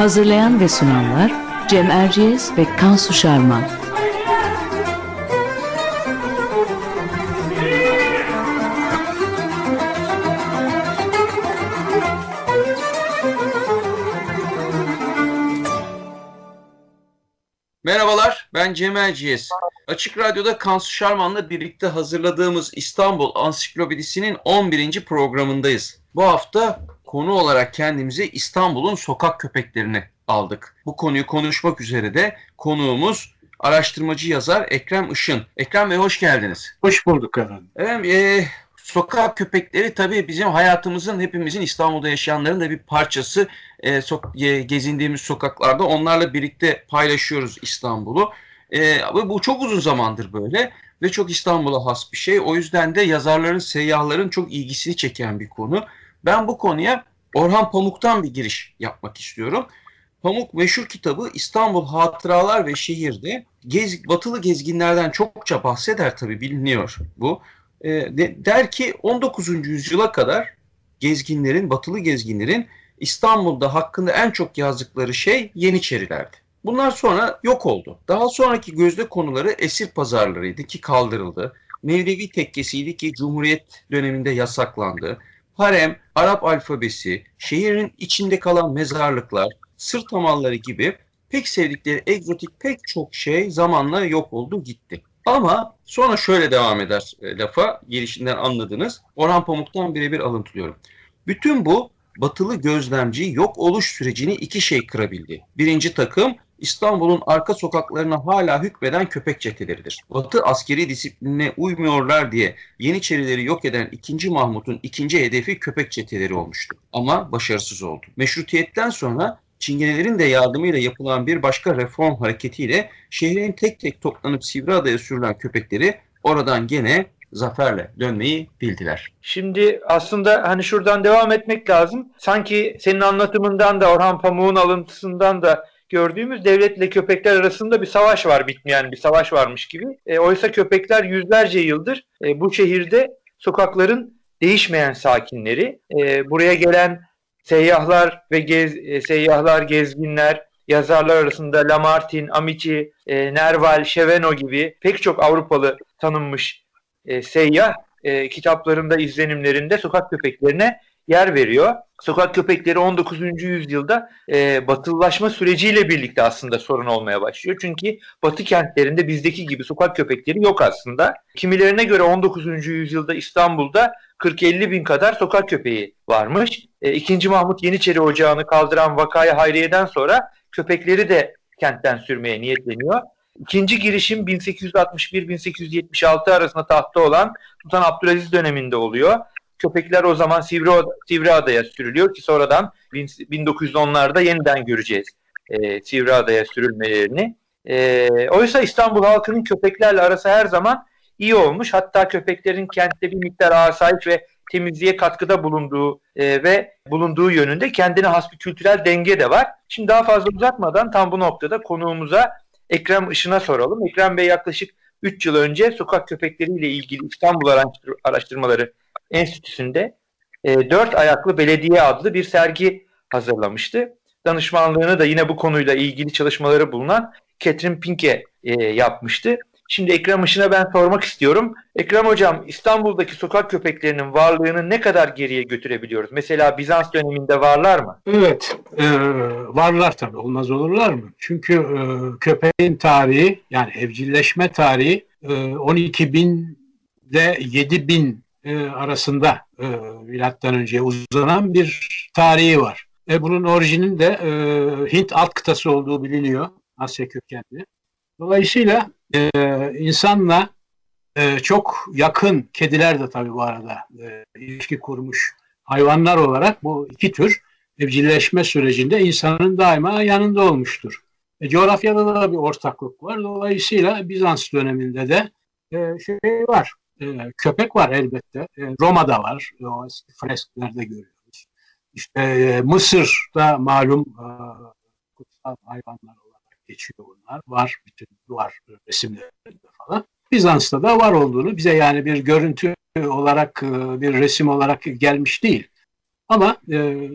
Hazırlayan ve sunanlar Cem Erciyes ve Kansu Şarman. Merhabalar, ben Cem Erciyes. Açık Radyo'da Kansu Şarman'la birlikte hazırladığımız İstanbul Ansiklopedisi'nin 11. programındayız. Bu hafta konu olarak kendimize İstanbul'un sokak köpeklerini aldık. Bu konuyu konuşmak üzere de konuğumuz araştırmacı yazar Ekrem Işın. Ekrem Bey hoş geldiniz. Hoş bulduk efendim. Evet, e, sokak köpekleri tabii bizim hayatımızın, hepimizin İstanbul'da yaşayanların da bir parçası. E, so e, gezindiğimiz sokaklarda onlarla birlikte paylaşıyoruz İstanbul'u. E, bu çok uzun zamandır böyle ve çok İstanbul'a has bir şey. O yüzden de yazarların, seyyahların çok ilgisini çeken bir konu. Ben bu konuya Orhan Pamuk'tan bir giriş yapmak istiyorum. Pamuk meşhur kitabı İstanbul Hatıralar ve Şehir'de gez, batılı gezginlerden çokça bahseder tabii biliniyor bu. E, de, der ki 19. yüzyıla kadar gezginlerin, batılı gezginlerin İstanbul'da hakkında en çok yazdıkları şey Yeniçerilerdi. Bunlar sonra yok oldu. Daha sonraki gözde konuları esir pazarlarıydı ki kaldırıldı. Mevlevi tekkesiydi ki Cumhuriyet döneminde yasaklandı harem, Arap alfabesi, şehrin içinde kalan mezarlıklar, sırt hamalları gibi pek sevdikleri egzotik pek çok şey zamanla yok oldu gitti. Ama sonra şöyle devam eder e, lafa girişinden anladınız. Orhan Pamuk'tan birebir alıntılıyorum. Bütün bu batılı gözlemci yok oluş sürecini iki şey kırabildi. Birinci takım İstanbul'un arka sokaklarına hala hükmeden köpek çeteleridir. Batı askeri disipline uymuyorlar diye Yeniçerileri yok eden 2. Mahmut'un ikinci hedefi köpek çeteleri olmuştu. Ama başarısız oldu. Meşrutiyetten sonra Çingenelerin de yardımıyla yapılan bir başka reform hareketiyle şehrin tek tek toplanıp Sivriada'ya sürülen köpekleri oradan gene zaferle dönmeyi bildiler. Şimdi aslında hani şuradan devam etmek lazım. Sanki senin anlatımından da Orhan Pamuk'un alıntısından da gördüğümüz devletle köpekler arasında bir savaş var bitmeyen bir savaş varmış gibi. E, oysa köpekler yüzlerce yıldır e, bu şehirde sokakların değişmeyen sakinleri. E, buraya gelen seyyahlar ve gez, e, seyyahlar, gezginler, yazarlar arasında Lamartine, Amici, e, Nerval, Cheveno gibi pek çok Avrupalı tanınmış e, seyyah e, kitaplarında, izlenimlerinde sokak köpeklerine yer veriyor. Sokak köpekleri 19. yüzyılda e, batılılaşma süreciyle birlikte aslında sorun olmaya başlıyor. Çünkü batı kentlerinde bizdeki gibi sokak köpekleri yok aslında. Kimilerine göre 19. yüzyılda İstanbul'da 40-50 bin kadar sokak köpeği varmış. E, İkinci Mahmut Yeniçeri Ocağı'nı kaldıran vakayı Hayriye'den sonra köpekleri de kentten sürmeye niyetleniyor. İkinci girişim 1861-1876 arasında tahtta olan Sultan Abdülaziz döneminde oluyor. Köpekler o zaman Sivri, Sivriada'ya sürülüyor ki sonradan 1910'larda yeniden göreceğiz e, Sivriada'ya sürülmelerini. E, oysa İstanbul halkının köpeklerle arası her zaman iyi olmuş. Hatta köpeklerin kentte bir miktar asayiş ve temizliğe katkıda bulunduğu e, ve bulunduğu yönünde kendine has bir kültürel denge de var. Şimdi daha fazla uzatmadan tam bu noktada konuğumuza Ekrem Işın'a soralım. Ekrem Bey yaklaşık 3 yıl önce sokak köpekleriyle ilgili İstanbul Araştırmaları Enstitüsü'nde e, Dört Ayaklı Belediye adlı bir sergi hazırlamıştı. Danışmanlığını da yine bu konuyla ilgili çalışmaları bulunan Catherine Pinke e, yapmıştı. Şimdi Ekrem Işın'a ben sormak istiyorum. Ekrem Hocam İstanbul'daki sokak köpeklerinin varlığını ne kadar geriye götürebiliyoruz? Mesela Bizans döneminde varlar mı? Evet e, varlar tabii olmaz olurlar mı? Çünkü e, köpeğin tarihi yani evcilleşme tarihi e, 12 bin ile 7 bin e, arasında e, milattan önce uzanan bir tarihi var. E, bunun orijinin de e, Hint alt kıtası olduğu biliniyor. Asya kökenli. Dolayısıyla e, insanla e, çok yakın kediler de tabii bu arada e, ilişki kurmuş hayvanlar olarak bu iki tür evcilleşme sürecinde insanın daima yanında olmuştur. E, coğrafyada da bir ortaklık var. Dolayısıyla Bizans döneminde de e, şey var. E, köpek var elbette. E, Roma'da var. E, o eski fresklerde görüyoruz. İşte e, Mısır'da malum e, kutsal hayvanlar olarak geçiyor bunlar. Var. Bütün duvar resimlerinde falan. Bizans'ta da var olduğunu bize yani bir görüntü olarak e, bir resim olarak gelmiş değil. Ama e,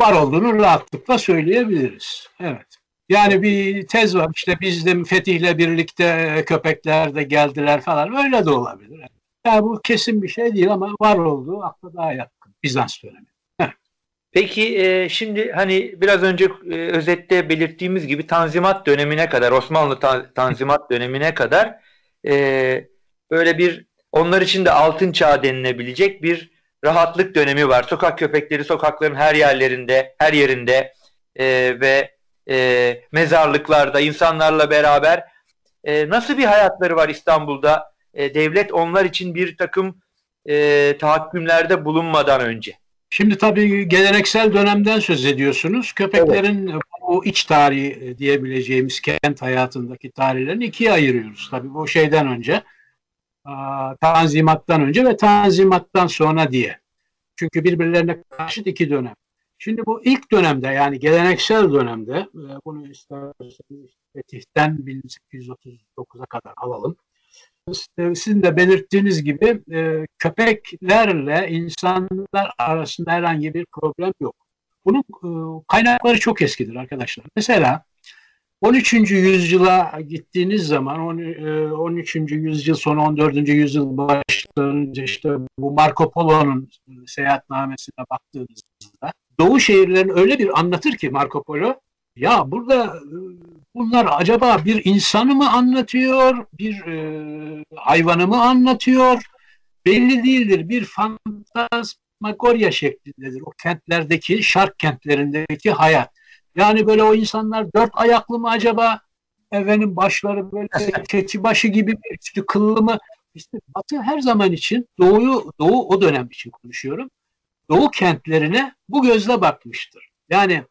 var olduğunu rahatlıkla söyleyebiliriz. Evet. Yani bir tez var işte bizim Fetih'le birlikte köpekler de geldiler falan öyle de olabilir. Yani bu kesin bir şey değil ama var olduğu akla daha yakın Bizans dönemi. Peki e, şimdi hani biraz önce e, özette belirttiğimiz gibi Tanzimat dönemine kadar Osmanlı ta, Tanzimat dönemine kadar e, böyle bir onlar için de altın çağ denilebilecek bir rahatlık dönemi var. Sokak köpekleri sokakların her yerlerinde, her yerinde e, ve e, mezarlıklarda insanlarla beraber e, nasıl bir hayatları var İstanbul'da? E, devlet onlar için bir takım e, tahakkümlerde bulunmadan önce. Şimdi tabii geleneksel dönemden söz ediyorsunuz. Köpeklerin evet. o iç tarihi diyebileceğimiz kent hayatındaki tarihlerini ikiye ayırıyoruz. Tabii bu şeyden önce, Tanzimat'tan önce ve Tanzimat'tan sonra diye. Çünkü birbirlerine karşıt iki dönem. Şimdi bu ilk dönemde yani geleneksel dönemde e, bunu isterseniz Fetih'ten 1839'a kadar alalım. Sizin de belirttiğiniz gibi e, köpeklerle insanlar arasında herhangi bir problem yok. Bunun e, kaynakları çok eskidir arkadaşlar. Mesela 13. yüzyıla gittiğiniz zaman 13. yüzyıl sonu 14. yüzyıl başlarında işte bu Marco Polo'nun seyahatnamesine baktığınızda Doğu şehirlerini öyle bir anlatır ki Marco Polo ya burada e, bunlar acaba bir insanı mı anlatıyor, bir e, hayvanı mı anlatıyor? Belli değildir. Bir fantasmagorya şeklindedir. O kentlerdeki, şark kentlerindeki hayat. Yani böyle o insanlar dört ayaklı mı acaba? Efendim başları böyle keçi başı gibi bir üstü kıllı mı? İşte Batı her zaman için Doğu'yu, Doğu o dönem için konuşuyorum. Doğu kentlerine bu gözle bakmıştır. Yani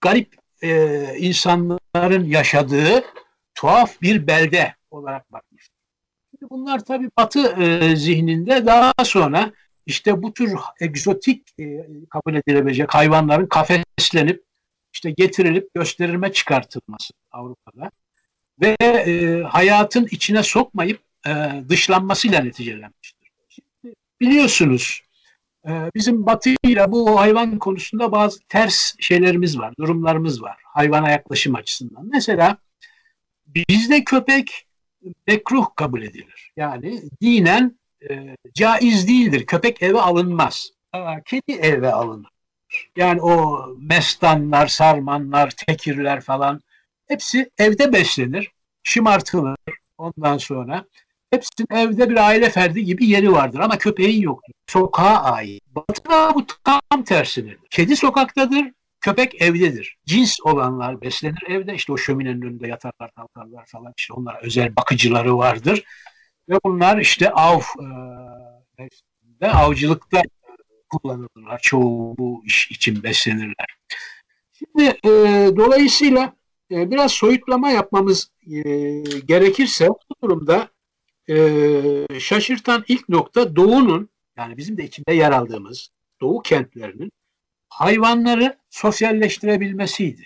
garip e, insanların yaşadığı tuhaf bir belde olarak bakmıştır. Şimdi bunlar tabii Batı e, zihninde daha sonra işte bu tür egzotik e, kabul edilebilecek hayvanların kafeslenip işte getirilip gösterilme çıkartılması Avrupa'da ve e, hayatın içine sokmayıp e, dışlanmasıyla neticelenmiştir. Şimdi biliyorsunuz bizim Batı ile bu hayvan konusunda bazı ters şeylerimiz var, durumlarımız var hayvana yaklaşım açısından. Mesela bizde köpek mekruh kabul edilir. Yani dinen e, caiz değildir. Köpek eve alınmaz. Ama kedi eve alınır. Yani o mestanlar, sarmanlar, tekirler falan hepsi evde beslenir, şımartılır ondan sonra. Hepsinin evde bir aile ferdi gibi yeri vardır ama köpeğin yoktur. Sokağa ait. Batı'da bu tam tersidir. Kedi sokaktadır, köpek evdedir. Cins olanlar beslenir evde. İşte o şöminenin önünde yatarlar, kalkarlar falan. İşte onlara özel bakıcıları vardır. Ve bunlar işte av e, avcılıkta kullanılırlar. Çoğu bu iş için beslenirler. Şimdi e, dolayısıyla e, biraz soyutlama yapmamız e, gerekirse bu durumda e, şaşırtan ilk nokta Doğu'nun yani bizim de içinde yer aldığımız Doğu kentlerinin hayvanları sosyalleştirebilmesiydi.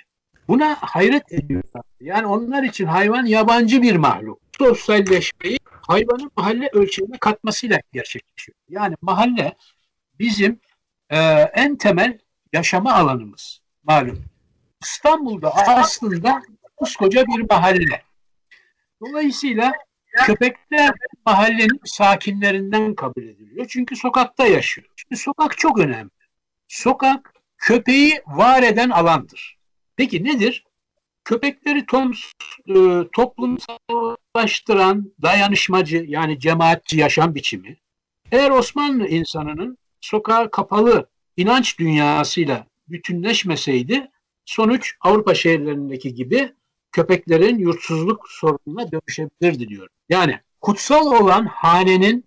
Buna hayret ediyorlar. Yani onlar için hayvan yabancı bir mahluk. Sosyalleşmeyi hayvanın mahalle ölçeğine katmasıyla gerçekleşiyor. Yani mahalle bizim e, en temel yaşama alanımız malum. İstanbul'da aslında koskoca bir mahalle. Dolayısıyla köpekler mahallenin sakinlerinden kabul ediliyor. Çünkü sokakta yaşıyor. Şimdi sokak çok önemli. Sokak köpeği var eden alandır. Peki nedir? Köpekleri tom, e, toplumsallaştıran dayanışmacı yani cemaatçi yaşam biçimi eğer Osmanlı insanının sokağa kapalı inanç dünyasıyla bütünleşmeseydi sonuç Avrupa şehirlerindeki gibi köpeklerin yurtsuzluk sorununa dönüşebilirdi diyorum. Yani kutsal olan hanenin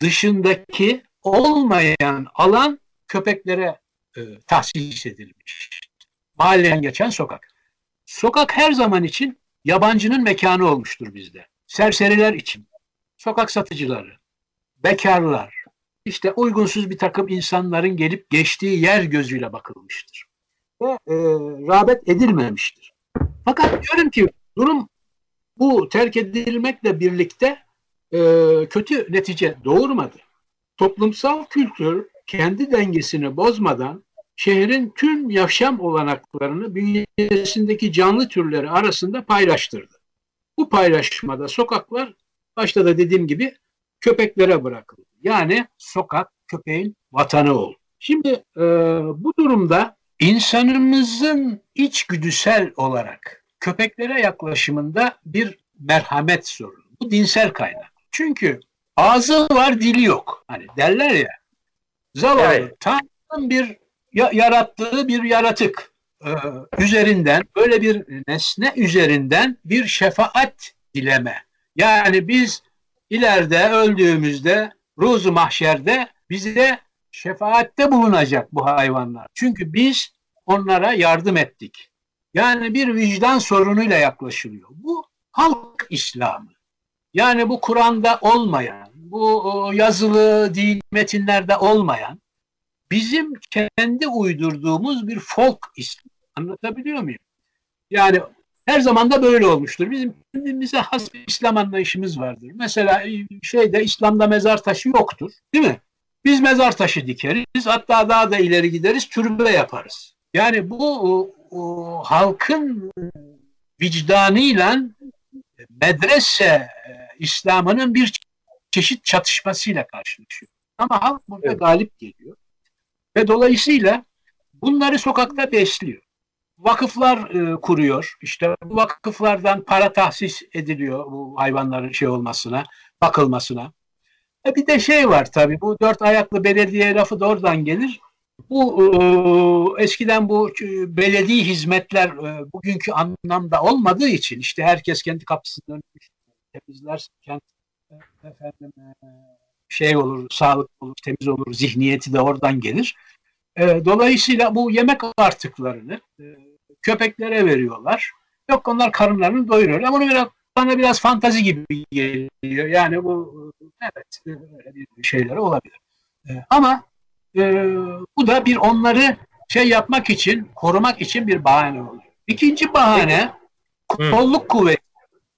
dışındaki olmayan alan köpeklere e, tahsis edilmiş. Mahalleden geçen sokak. Sokak her zaman için yabancının mekanı olmuştur bizde. Serseriler için, sokak satıcıları, bekarlar, işte uygunsuz bir takım insanların gelip geçtiği yer gözüyle bakılmıştır. Ve e, rağbet edilmemiştir. Fakat diyorum ki durum bu terk edilmekle birlikte e, kötü netice doğurmadı. Toplumsal kültür kendi dengesini bozmadan şehrin tüm yaşam olanaklarını bünyesindeki canlı türleri arasında paylaştırdı. Bu paylaşmada sokaklar başta da dediğim gibi köpeklere bırakıldı. Yani sokak köpeğin vatanı oldu. Şimdi e, bu durumda insanımızın içgüdüsel olarak köpeklere yaklaşımında bir merhamet sorunu. Bu dinsel kaynak. Çünkü ağzı var dili yok. Hani derler ya zavallı evet. Tanrı'nın bir yarattığı bir yaratık e, üzerinden böyle bir nesne üzerinden bir şefaat dileme. Yani biz ileride öldüğümüzde ruzu mahşerde bize şefaatte bulunacak bu hayvanlar. Çünkü biz onlara yardım ettik. Yani bir vicdan sorunuyla yaklaşılıyor. Bu halk İslamı. Yani bu Kur'an'da olmayan, bu yazılı din metinlerde olmayan, bizim kendi uydurduğumuz bir folk İslam. Anlatabiliyor muyum? Yani her zaman da böyle olmuştur. Bizim kendimize has bir İslam anlayışımız vardır. Mesela e, şeyde İslam'da mezar taşı yoktur. Değil mi? Biz mezar taşı dikeriz. Hatta daha da ileri gideriz. Türbe yaparız. Yani bu o, o, halkın vicdanıyla medrese e, İslam'ının bir çeşit çatışmasıyla karşılaşıyor. Ama halk burada evet. galip geliyor. Ve dolayısıyla bunları sokakta besliyor vakıflar e, kuruyor. İşte bu vakıflardan para tahsis ediliyor bu hayvanların şey olmasına, bakılmasına. E bir de şey var tabii bu dört ayaklı belediye lafı da oradan gelir. Bu e, eskiden bu e, belediye hizmetler e, bugünkü anlamda olmadığı için işte herkes kendi kapısını önmüş, temizler, kent e, efendim şey olur, sağlık olur, temiz olur, zihniyeti de oradan gelir. E, dolayısıyla bu yemek artıklarını köpeklere veriyorlar. Yok onlar karınlarını doyuruyor. Ama bunu biraz bana biraz fantazi gibi geliyor. Yani bu evet öyle bir şeyleri olabilir. E, ama e, bu da bir onları şey yapmak için, korumak için bir bahane oluyor. İkinci bahane kolluk kuvveti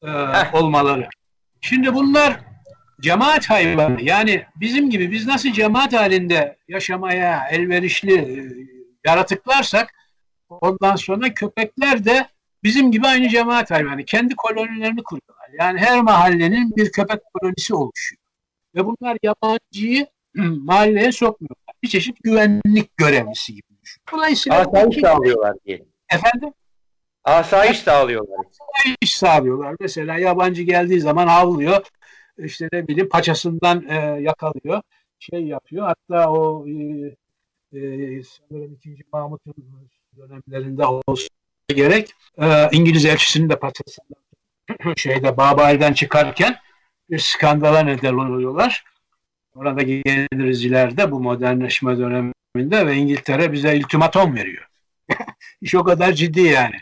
e, olmaları. Şimdi bunlar cemaat hayvanı. Yani bizim gibi biz nasıl cemaat halinde yaşamaya elverişli e, yaratıklarsak ondan sonra köpekler de bizim gibi aynı cemaat hayvanı. Kendi kolonilerini kuruyorlar. Yani her mahallenin bir köpek kolonisi oluşuyor. Ve bunlar yabancıyı mahalleye sokmuyorlar. Bir çeşit güvenlik görevlisi gibi düşün. Dolayısıyla asayiş sağlıyorlar diye. Efendim? Asayiş sağlıyorlar. Asayiş sağlıyorlar. Mesela yabancı geldiği zaman havlıyor işte ne bileyim paçasından e, yakalıyor. Şey yapıyor. Hatta o e, e, sanırım 2. Mahmut'un dönemlerinde olsa gerek e, İngiliz elçisinin de paçasından şeyde Babali'den çıkarken bir skandala neden oluyorlar. Orada geliriz ileride bu modernleşme döneminde ve İngiltere bize iltimatom veriyor. İş o kadar ciddi yani.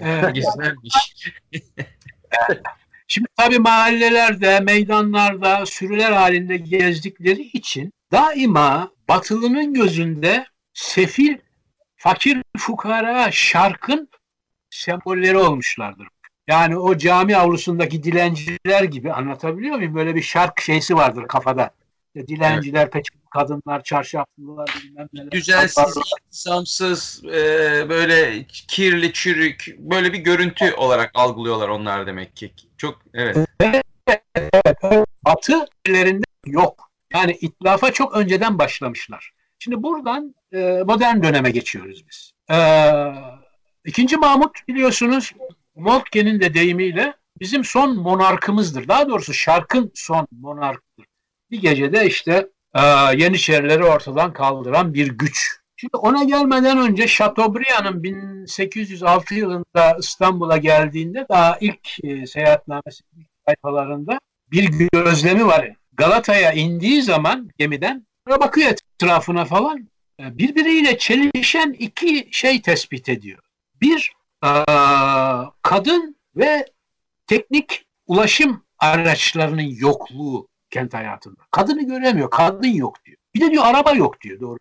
Güzelmiş. Şimdi tabii mahallelerde, meydanlarda sürüler halinde gezdikleri için daima batılının gözünde sefil, fakir, fukara, şarkın sembolleri olmuşlardır. Yani o cami avlusundaki dilenciler gibi anlatabiliyor muyum? Böyle bir şark şeysi vardır kafada. Dilenciler, evet. peçeli kadınlar, çarşaflılar bilmem neler. Düzensiz, insansız, e, böyle kirli, çürük, böyle bir görüntü olarak algılıyorlar onlar demek ki. Çok, evet. evet, evet. Batı ellerinde yok. Yani itlafa çok önceden başlamışlar. Şimdi buradan e, modern döneme geçiyoruz biz. E, ikinci Mahmut biliyorsunuz Moltke'nin de deyimiyle bizim son monarkımızdır. Daha doğrusu şarkın son monarkıdır. Bir gecede işte e, Yeniçerileri ortadan kaldıran bir güç. Şimdi ona gelmeden önce Chateaubriand'ın 1806 yılında İstanbul'a geldiğinde daha ilk e, seyahatnamesi ilk sayfalarında bir gözlemi var. Galata'ya indiği zaman gemiden bakıyor etrafına falan. E, birbiriyle çelişen iki şey tespit ediyor. Bir, kadın ve teknik ulaşım araçlarının yokluğu kent hayatında. Kadını göremiyor, kadın yok diyor. Bir de diyor araba yok diyor doğru.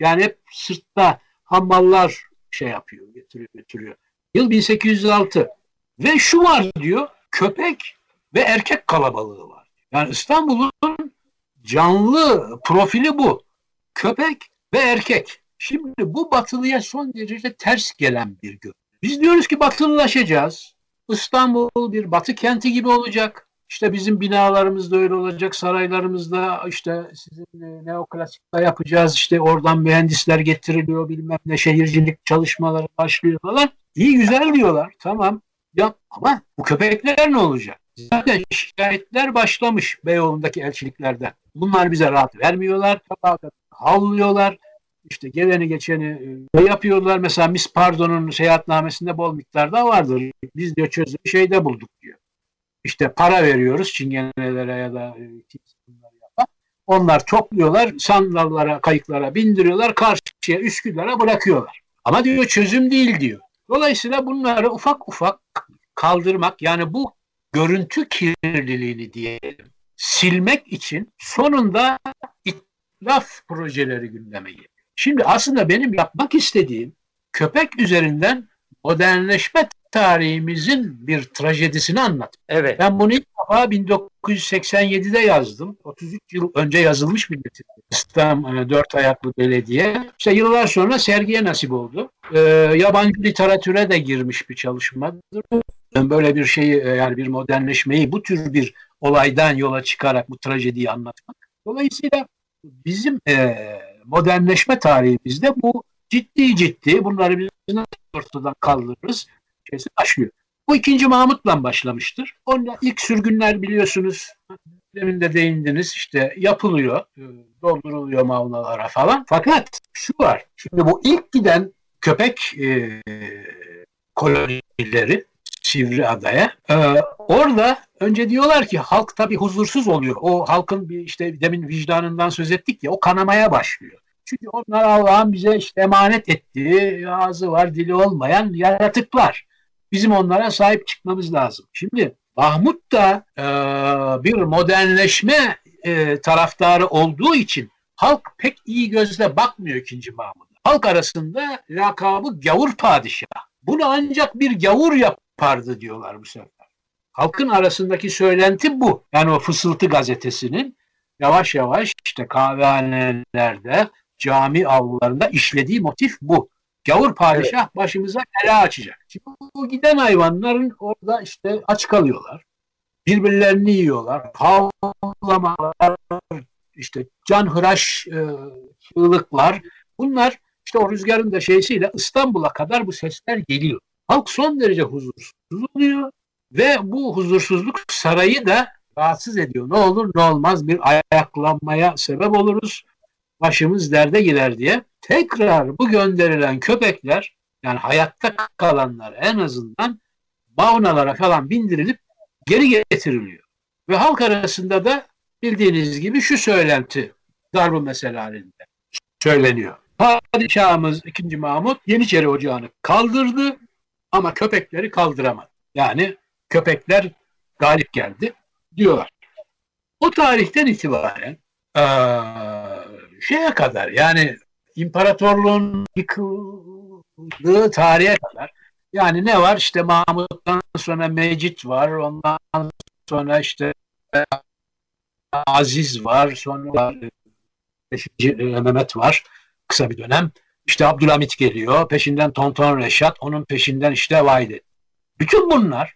Yani hep sırtta hammallar şey yapıyor, getiriyor, götürüyor. Yıl 1806. Ve şu var diyor, köpek ve erkek kalabalığı var. Yani İstanbul'un canlı profili bu. Köpek ve erkek. Şimdi bu batılıya son derece ters gelen bir gün. Biz diyoruz ki batılılaşacağız. İstanbul bir batı kenti gibi olacak. İşte bizim binalarımız da öyle olacak, saraylarımızda işte sizin neoklasikta yapacağız, işte oradan mühendisler getiriliyor, bilmem ne şehircilik çalışmaları başlıyor falan. İyi güzel diyorlar, tamam. Ya ama bu köpekler ne olacak? Zaten şikayetler başlamış Beyoğlu'ndaki elçiliklerden. Bunlar bize rahat vermiyorlar, havlıyorlar. İşte geleni geçeni e, yapıyorlar. Mesela Miss Pardon'un seyahatnamesinde bol miktarda vardır. Biz diyor çözüm şeyde bulduk diyor. İşte para veriyoruz çingenelere ya da e, onlar topluyorlar, sandallara, kayıklara bindiriyorlar, karşıya Üsküdar'a bırakıyorlar. Ama diyor çözüm değil diyor. Dolayısıyla bunları ufak ufak kaldırmak yani bu görüntü kirliliğini diyelim silmek için sonunda itlaf projeleri gündeme geliyor. Şimdi aslında benim yapmak istediğim köpek üzerinden modernleşme tarihimizin bir trajedisini anlat. Evet. Ben bunu ilk defa 1987'de yazdım. 33 yıl önce yazılmış bir metin. İstanbul e, Dört Ayaklı Belediye. İşte yıllar sonra sergiye nasip oldu. Ee, yabancı literatüre de girmiş bir çalışmadır. Böyle bir şeyi e, yani bir modernleşmeyi bu tür bir olaydan yola çıkarak bu trajediyi anlatmak. Dolayısıyla bizim e, modernleşme tarihimizde bu ciddi ciddi bunları biz ortadan kaldırırız şeysi başlıyor. Bu ikinci Mahmut'la başlamıştır. Onda ilk sürgünler biliyorsunuz demin de değindiniz işte yapılıyor, e, dolduruluyor mavnalara falan. Fakat şu var, şimdi bu ilk giden köpek e, kolonileri Sivri Adaya. Ee, orada önce diyorlar ki halk tabii huzursuz oluyor. O halkın bir işte demin vicdanından söz ettik ya o kanamaya başlıyor. Çünkü onlar Allah'ın bize işte emanet ettiği ağzı var dili olmayan yaratıklar. Bizim onlara sahip çıkmamız lazım. Şimdi Mahmut da e, bir modernleşme e, taraftarı olduğu için halk pek iyi gözle bakmıyor ikinci Mahmut'a. Halk arasında lakabı gavur padişah. Bunu ancak bir gavur yapardı diyorlar bu sefer. Halkın arasındaki söylenti bu. Yani o Fısıltı gazetesinin yavaş yavaş işte kahvehanelerde, cami avlularında işlediği motif bu. Gavur padişah evet. başımıza bela açacak. Şimdi bu giden hayvanların orada işte aç kalıyorlar. Birbirlerini yiyorlar. Havlamalar, işte canhıraş e, çığlıklar. Bunlar işte o rüzgarın da şeysiyle İstanbul'a kadar bu sesler geliyor. Halk son derece huzursuz oluyor ve bu huzursuzluk sarayı da rahatsız ediyor. Ne olur ne olmaz bir ayaklanmaya sebep oluruz. Başımız derde gider diye. Tekrar bu gönderilen köpekler yani hayatta kalanlar en azından maunalara falan bindirilip geri getiriliyor. Ve halk arasında da bildiğiniz gibi şu söylenti darbu mesele söyleniyor. Padişahımız 2. Mahmut Yeniçeri Ocağı'nı kaldırdı ama köpekleri kaldıramadı. Yani köpekler galip geldi diyorlar. O tarihten itibaren ee, şeye kadar yani imparatorluğun yıkıldığı tarihe kadar yani ne var işte Mahmut'tan sonra Mecit var ondan sonra işte Aziz var sonra Mehmet var kısa bir dönem. İşte Abdülhamit geliyor. Peşinden Tonton Reşat. Onun peşinden işte Vahide. Bütün bunlar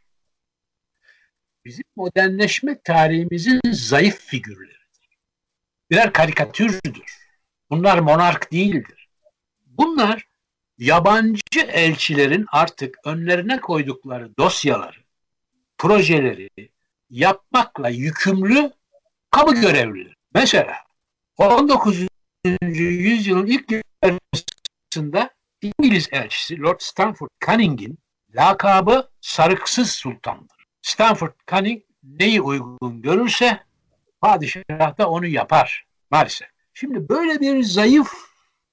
bizim modernleşme tarihimizin zayıf figürleridir. Birer karikatürdür. Bunlar monark değildir. Bunlar yabancı elçilerin artık önlerine koydukları dosyaları, projeleri yapmakla yükümlü kamu görevlileri. Mesela 19 yüzyılın ilk yarısında İngiliz elçisi Lord Stanford Cunning'in lakabı Sarıksız Sultan'dır. Stanford Cunning neyi uygun görürse padişah da onu yapar maalesef. Şimdi böyle bir zayıf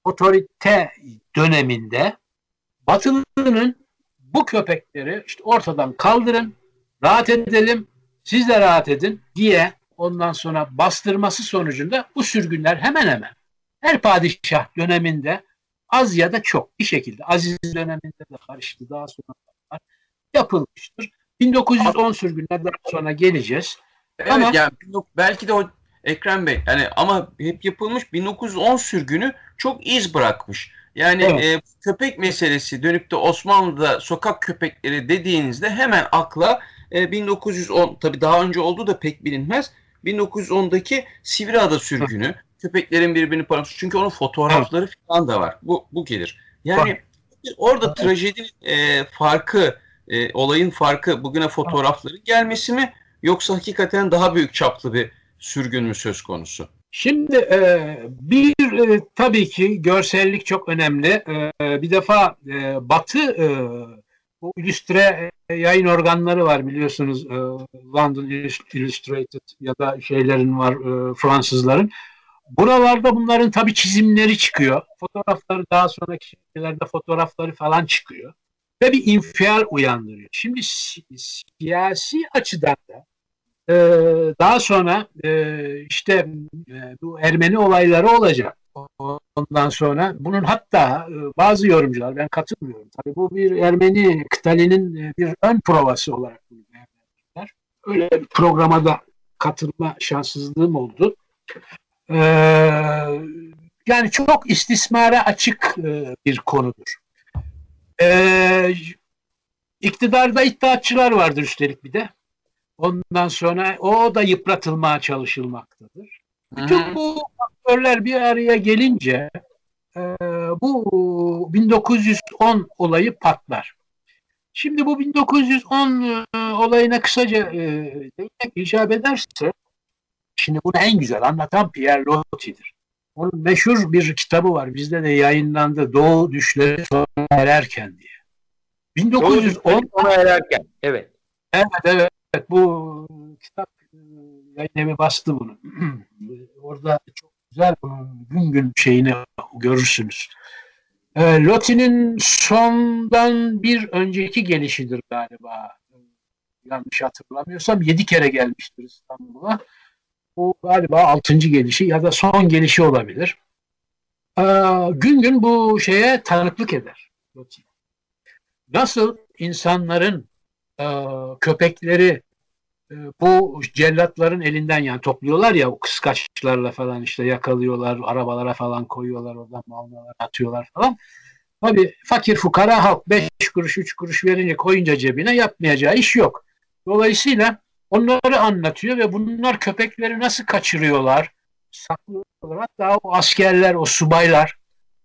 otorite döneminde Batılı'nın bu köpekleri işte ortadan kaldırın, rahat edelim, siz de rahat edin diye ondan sonra bastırması sonucunda bu sürgünler hemen hemen her padişah döneminde az ya da çok bir şekilde Aziz döneminde de var işte daha sonra yapılmıştır. 1910 sürgünlerden sonra geleceğiz. Evet, Ama- yani belki de o Ekrem Bey yani ama hep yapılmış 1910 sürgünü çok iz bırakmış. Yani Evet. e, köpek meselesi dönüp de Osmanlı'da sokak köpekleri dediğinizde hemen akla e, 1910 tabii daha önce oldu da pek bilinmez. 1910'daki Sivriada sürgünü, köpeklerin birbirini parası. Çünkü onun fotoğrafları falan da var. Bu bu gelir. Yani orada trajedinin e, farkı, e, olayın farkı bugüne fotoğrafların gelmesi mi yoksa hakikaten daha büyük çaplı bir sürgün mü söz konusu? Şimdi e, bir e, tabii ki görsellik çok önemli. E, bir defa e, Batı e, bu illüstre e, yayın organları var biliyorsunuz e, London Illustrated ya da şeylerin var e, Fransızların. Buralarda bunların tabii çizimleri çıkıyor. Fotoğrafları daha sonraki şeylerde fotoğrafları falan çıkıyor. Ve bir infial uyandırıyor. Şimdi si- siyasi açıdan da e, daha sonra e, işte e, bu Ermeni olayları olacak. Ondan sonra bunun hatta e, bazı yorumcular ben katılmıyorum. Tabii bu bir Ermeni kıtalinin e, bir ön provası olarak bunu. Öyle bir programa da katılma şanssızlığım oldu. Ee, yani çok istismara açık e, bir konudur. Ee, iktidarda iddiatçılar vardır üstelik bir de. Ondan sonra o da yıpratılmaya çalışılmaktadır. Bütün bu faktörler bir araya gelince e, bu 1910 olayı patlar. Şimdi bu 1910 e, olayına kısaca e, değinmek icap ederse şimdi bunu en güzel anlatan Pierre Loti'dir. Onun meşhur bir kitabı var. Bizde de yayınlandı. Doğu Düşleri Sona Ererken diye. 1910 Ona ererken. Evet. Evet evet bu kitap e, yayın evi bastı bunu. Orada çok güzel bunun gün gün şeyini görürsünüz. E, Loti'nin sondan bir önceki gelişidir galiba. Yanlış hatırlamıyorsam yedi kere gelmiştir İstanbul'a. Bu galiba altıncı gelişi ya da son gelişi olabilir. E, gün gün bu şeye tanıklık eder. Nasıl insanların e, köpekleri e, bu cellatların elinden yani topluyorlar ya o kıskaçlarla falan işte yakalıyorlar, arabalara falan koyuyorlar, oradan mallara atıyorlar falan. Tabii fakir fukara halk 5 kuruş 3 kuruş verince koyunca cebine yapmayacağı iş yok. Dolayısıyla onları anlatıyor ve bunlar köpekleri nasıl kaçırıyorlar, saklıyorlar. Hatta o askerler, o subaylar,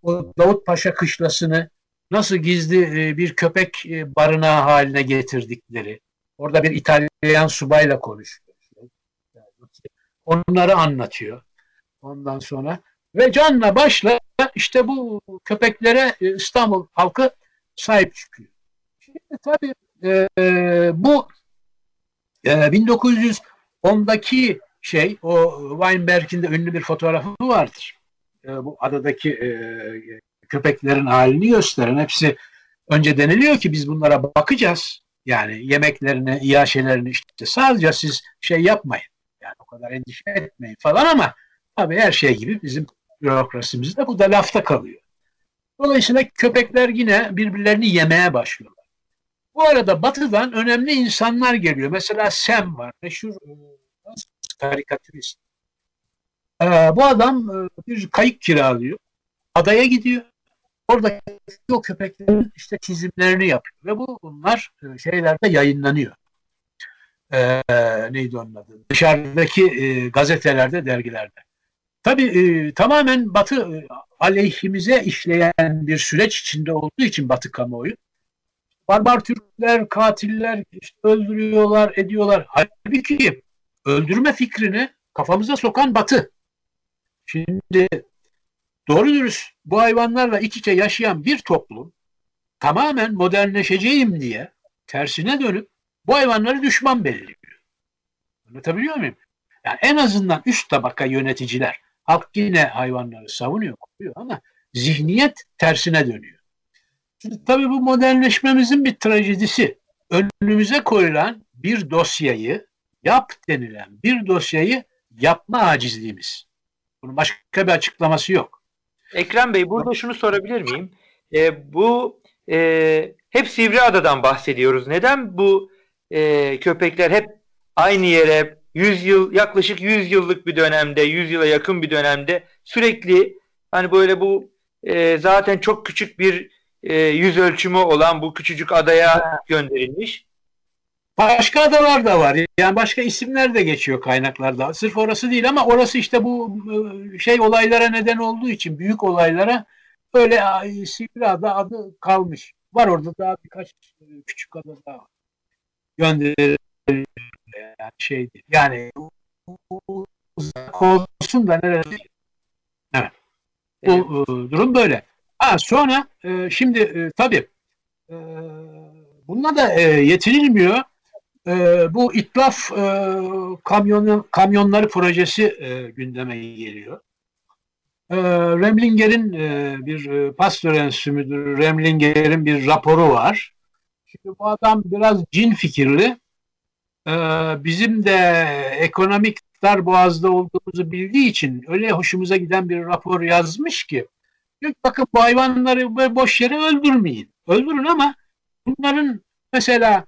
o Davut Paşa kışlasını nasıl gizli e, bir köpek e, barınağı haline getirdikleri. Orada bir İtalyan subayla konuşuyor. Onları anlatıyor. Ondan sonra ve canla başla işte bu köpeklere e, İstanbul halkı sahip çıkıyor. Şimdi tabii e, bu e, 1910'daki şey o Weinberg'in de ünlü bir fotoğrafı vardır. E, bu adadaki e, köpeklerin halini gösteren hepsi önce deniliyor ki biz bunlara bakacağız. Yani yemeklerini, iaşelerini işte sadece siz şey yapmayın. Yani o kadar endişe etmeyin falan ama tabii her şey gibi bizim bürokrasimizde bu da lafta kalıyor. Dolayısıyla köpekler yine birbirlerini yemeye başlıyorlar. Bu arada batıdan önemli insanlar geliyor. Mesela Sam var. Meşhur e, karikatürist. Ee, bu adam e, bir kayık kiralıyor. Adaya gidiyor. Orada o köpeklerin işte çizimlerini yapıyor. Ve bu bunlar e, şeylerde yayınlanıyor. Ee, neydi onun adı? Dışarıdaki e, gazetelerde, dergilerde. Tabii e, tamamen Batı e, aleyhimize işleyen bir süreç içinde olduğu için Batı kamuoyu. Barbar Türkler, katiller işte öldürüyorlar, ediyorlar. Halbuki öldürme fikrini kafamıza sokan Batı. Şimdi doğru dürüst bu hayvanlarla iç içe yaşayan bir toplum tamamen modernleşeceğim diye tersine dönüp bu hayvanları düşman belirliyor. Anlatabiliyor muyum? Yani en azından üst tabaka yöneticiler halk yine hayvanları savunuyor, koruyor ama zihniyet tersine dönüyor. Tabii bu modernleşmemizin bir trajedisi. Önümüze koyulan bir dosyayı, yap denilen bir dosyayı yapma acizliğimiz. Bunun başka bir açıklaması yok. Ekrem Bey burada şunu sorabilir miyim? E, bu e, hep Sivriada'dan bahsediyoruz. Neden bu e, köpekler hep aynı yere 100 yıl yaklaşık 100 yıllık bir dönemde 100 yıla yakın bir dönemde sürekli hani böyle bu e, zaten çok küçük bir e, yüz ölçümü olan bu küçücük adaya gönderilmiş. Başka adalar da var. Yani başka isimler de geçiyor kaynaklarda. Sırf orası değil ama orası işte bu e, şey olaylara neden olduğu için büyük olaylara öyle Sivriada adı kalmış. Var orada daha birkaç e, küçük ada daha var. Gönderilmiş yani şeydi. Yani uzak olsun da neresi? Evet. Bu evet. durum böyle. Ha, sonra e, şimdi e, tabii e, bununla da e, yetinilmiyor. E, bu itlaf e, kamyonu, kamyonları projesi e, gündeme geliyor. E, Remlinger'in e, bir e, Pasteur Enstitüsü Remlinger'in bir raporu var. Şimdi bu adam biraz cin fikirli. E, bizim de ekonomik dar boğazda olduğumuzu bildiği için öyle hoşumuza giden bir rapor yazmış ki bakın bu hayvanları boş yere öldürmeyin. Öldürün ama bunların mesela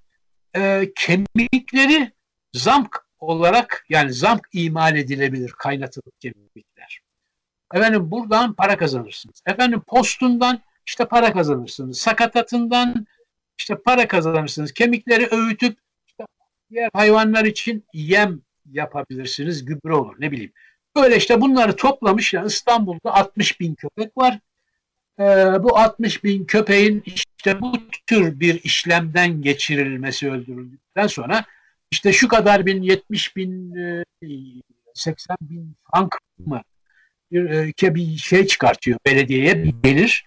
e, kemikleri zamk olarak yani zamk imal edilebilir kaynatılıp kemikler. Efendim buradan para kazanırsınız. Efendim postundan işte para kazanırsınız. Sakatatından işte para kazanırsınız. Kemikleri öğütüp işte diğer hayvanlar için yem yapabilirsiniz. Gübre olur ne bileyim. Böyle işte bunları toplamış. Yani İstanbul'da 60 bin köpek var. Ee, bu 60 bin köpeğin işte bu tür bir işlemden geçirilmesi öldürüldükten sonra işte şu kadar bin 70 bin 80 e, bin frank mı bir, e, bir şey çıkartıyor belediyeye bir gelir.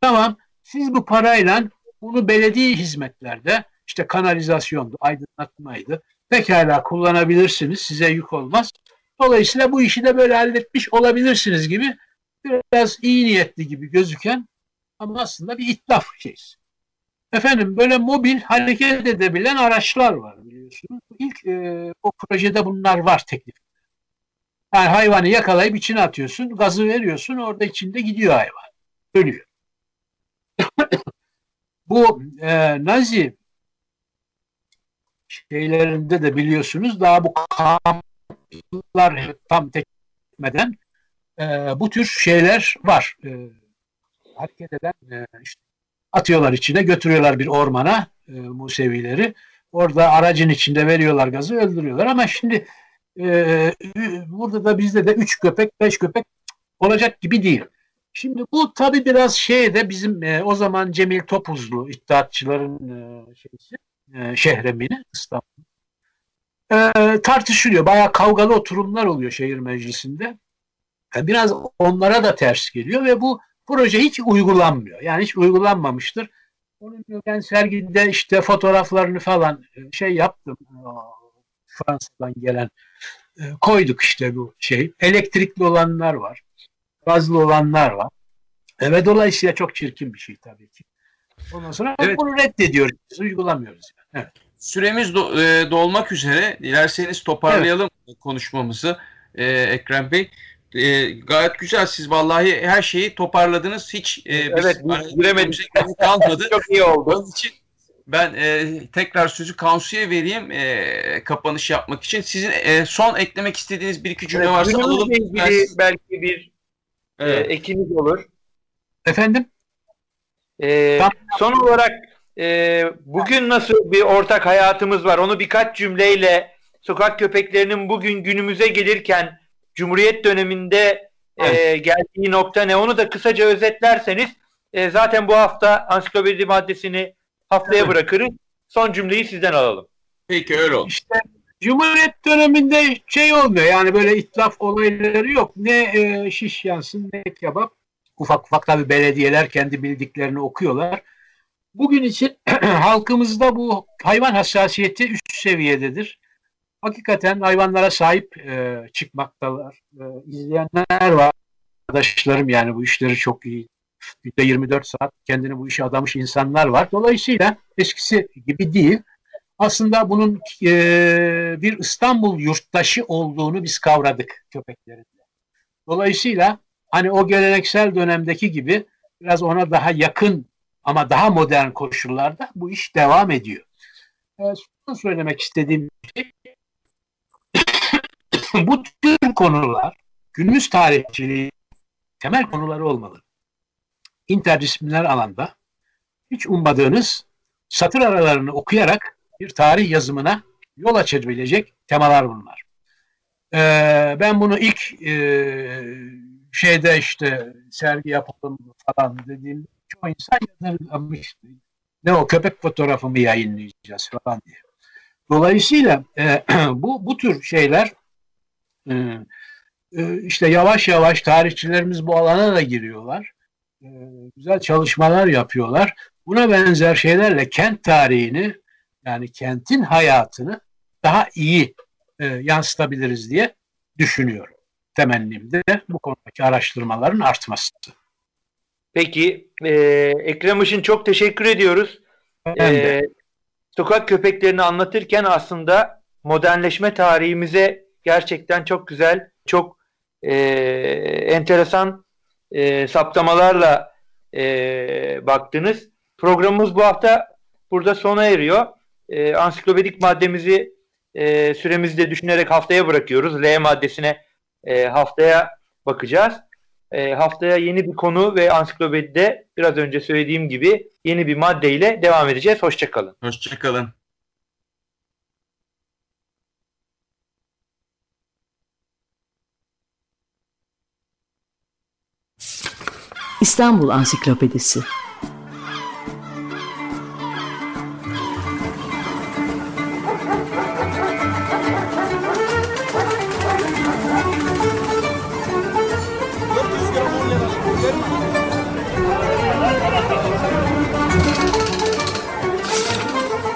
Tamam siz bu parayla bunu belediye hizmetlerde işte kanalizasyondu, aydınlatmaydı. Pekala kullanabilirsiniz. Size yük olmaz. Dolayısıyla bu işi de böyle halletmiş olabilirsiniz gibi biraz iyi niyetli gibi gözüken ama aslında bir itlaf şeysi. Efendim böyle mobil hareket edebilen araçlar var biliyorsunuz. İlk e, o projede bunlar var teklif. Yani hayvanı yakalayıp içine atıyorsun, gazı veriyorsun, orada içinde gidiyor hayvan. Ölüyor. Bu e, Nazi şeylerinde de biliyorsunuz daha bu kamplar tam tekmeden e, bu tür şeyler var. E, hareket eden e, işte atıyorlar içine götürüyorlar bir ormana e, Musevileri. Orada aracın içinde veriyorlar gazı öldürüyorlar ama şimdi e, burada da bizde de üç köpek beş köpek olacak gibi değil. Şimdi bu tabi biraz şeyde bizim e, o zaman Cemil Topuzlu iddiatçıların e, şeysi, e, şehremini İstanbul. E, tartışılıyor. Bayağı kavgalı oturumlar oluyor şehir meclisinde. Yani biraz onlara da ters geliyor ve bu proje hiç uygulanmıyor. Yani hiç uygulanmamıştır. Onun ben sergide işte fotoğraflarını falan e, şey yaptım. Fransa'dan gelen e, koyduk işte bu şey. Elektrikli olanlar var. Gazlı olanlar var. E, ve dolayısıyla çok çirkin bir şey tabii ki. Ondan sonra evet. bunu reddediyoruz. Uygulamıyoruz. Yani. Evet. Süremiz do, e, dolmak üzere. Dilerseniz toparlayalım evet. konuşmamızı e, Ekrem Bey. E, gayet güzel. Siz vallahi her şeyi toparladınız. Hiç e, evet, giremedik. kalmadı. Çok iyi oldu. Onun için ben e, tekrar sözü Kansu'ya vereyim e, kapanış yapmak için. Sizin e, son eklemek istediğiniz bir iki cümle evet, varsa alalım. ilgili belki bir e, evet. e, ekiniz olur. Efendim? E, son olarak e, bugün nasıl bir ortak hayatımız var? Onu birkaç cümleyle sokak köpeklerinin bugün günümüze gelirken Cumhuriyet döneminde e, evet. e, geldiği nokta ne? Onu da kısaca özetlerseniz e, zaten bu hafta ansiklopedi maddesini haftaya evet. bırakırız. Son cümleyi sizden alalım. Peki öyle olsun. İşte Cumhuriyet döneminde şey olmuyor yani böyle itlaf olayları yok. Ne e, şiş yansın ne kebap. Ufak ufak tabi belediyeler kendi bildiklerini okuyorlar. Bugün için halkımızda bu hayvan hassasiyeti üst seviyededir. hakikaten hayvanlara sahip e, çıkmaktalar. E, izleyenler var. Arkadaşlarım yani bu işleri çok iyi. Günde 24 saat kendini bu işe adamış insanlar var. Dolayısıyla eskisi gibi değil. Aslında bunun e, bir İstanbul yurttaşı olduğunu biz kavradık köpeklerin. Dolayısıyla hani o geleneksel dönemdeki gibi biraz ona daha yakın ama daha modern koşullarda bu iş devam ediyor. Ee, son söylemek istediğim şey bu tür konular günümüz tarihçiliği temel konuları olmalı. İnterdisipliner alanda hiç ummadığınız satır aralarını okuyarak bir tarih yazımına yol açabilecek temalar bunlar. Ee, ben bunu ilk e, şeyde işte sergi yapalım falan dediğim çoğu insan yadırgamıştı. Ne o köpek fotoğrafımı yayınlayacağız falan diye. Dolayısıyla e, bu bu tür şeyler e, e, işte yavaş yavaş tarihçilerimiz bu alana da giriyorlar. E, güzel çalışmalar yapıyorlar. Buna benzer şeylerle kent tarihini yani kentin hayatını daha iyi e, yansıtabiliriz diye düşünüyorum. Temennim de bu konudaki araştırmaların artması. Peki e, Ekrem Işın çok teşekkür ediyoruz. E, sokak köpeklerini anlatırken aslında modernleşme tarihimize gerçekten çok güzel, çok e, enteresan e, saptamalarla e, baktınız. Programımız bu hafta burada sona eriyor. E, ansiklopedik maddemizi e, süremizi de düşünerek haftaya bırakıyoruz. L maddesine e, haftaya bakacağız. E, haftaya yeni bir konu ve ansiklopedide biraz önce söylediğim gibi yeni bir maddeyle devam edeceğiz. Hoşçakalın. Hoşçakalın. İstanbul Ansiklopedisi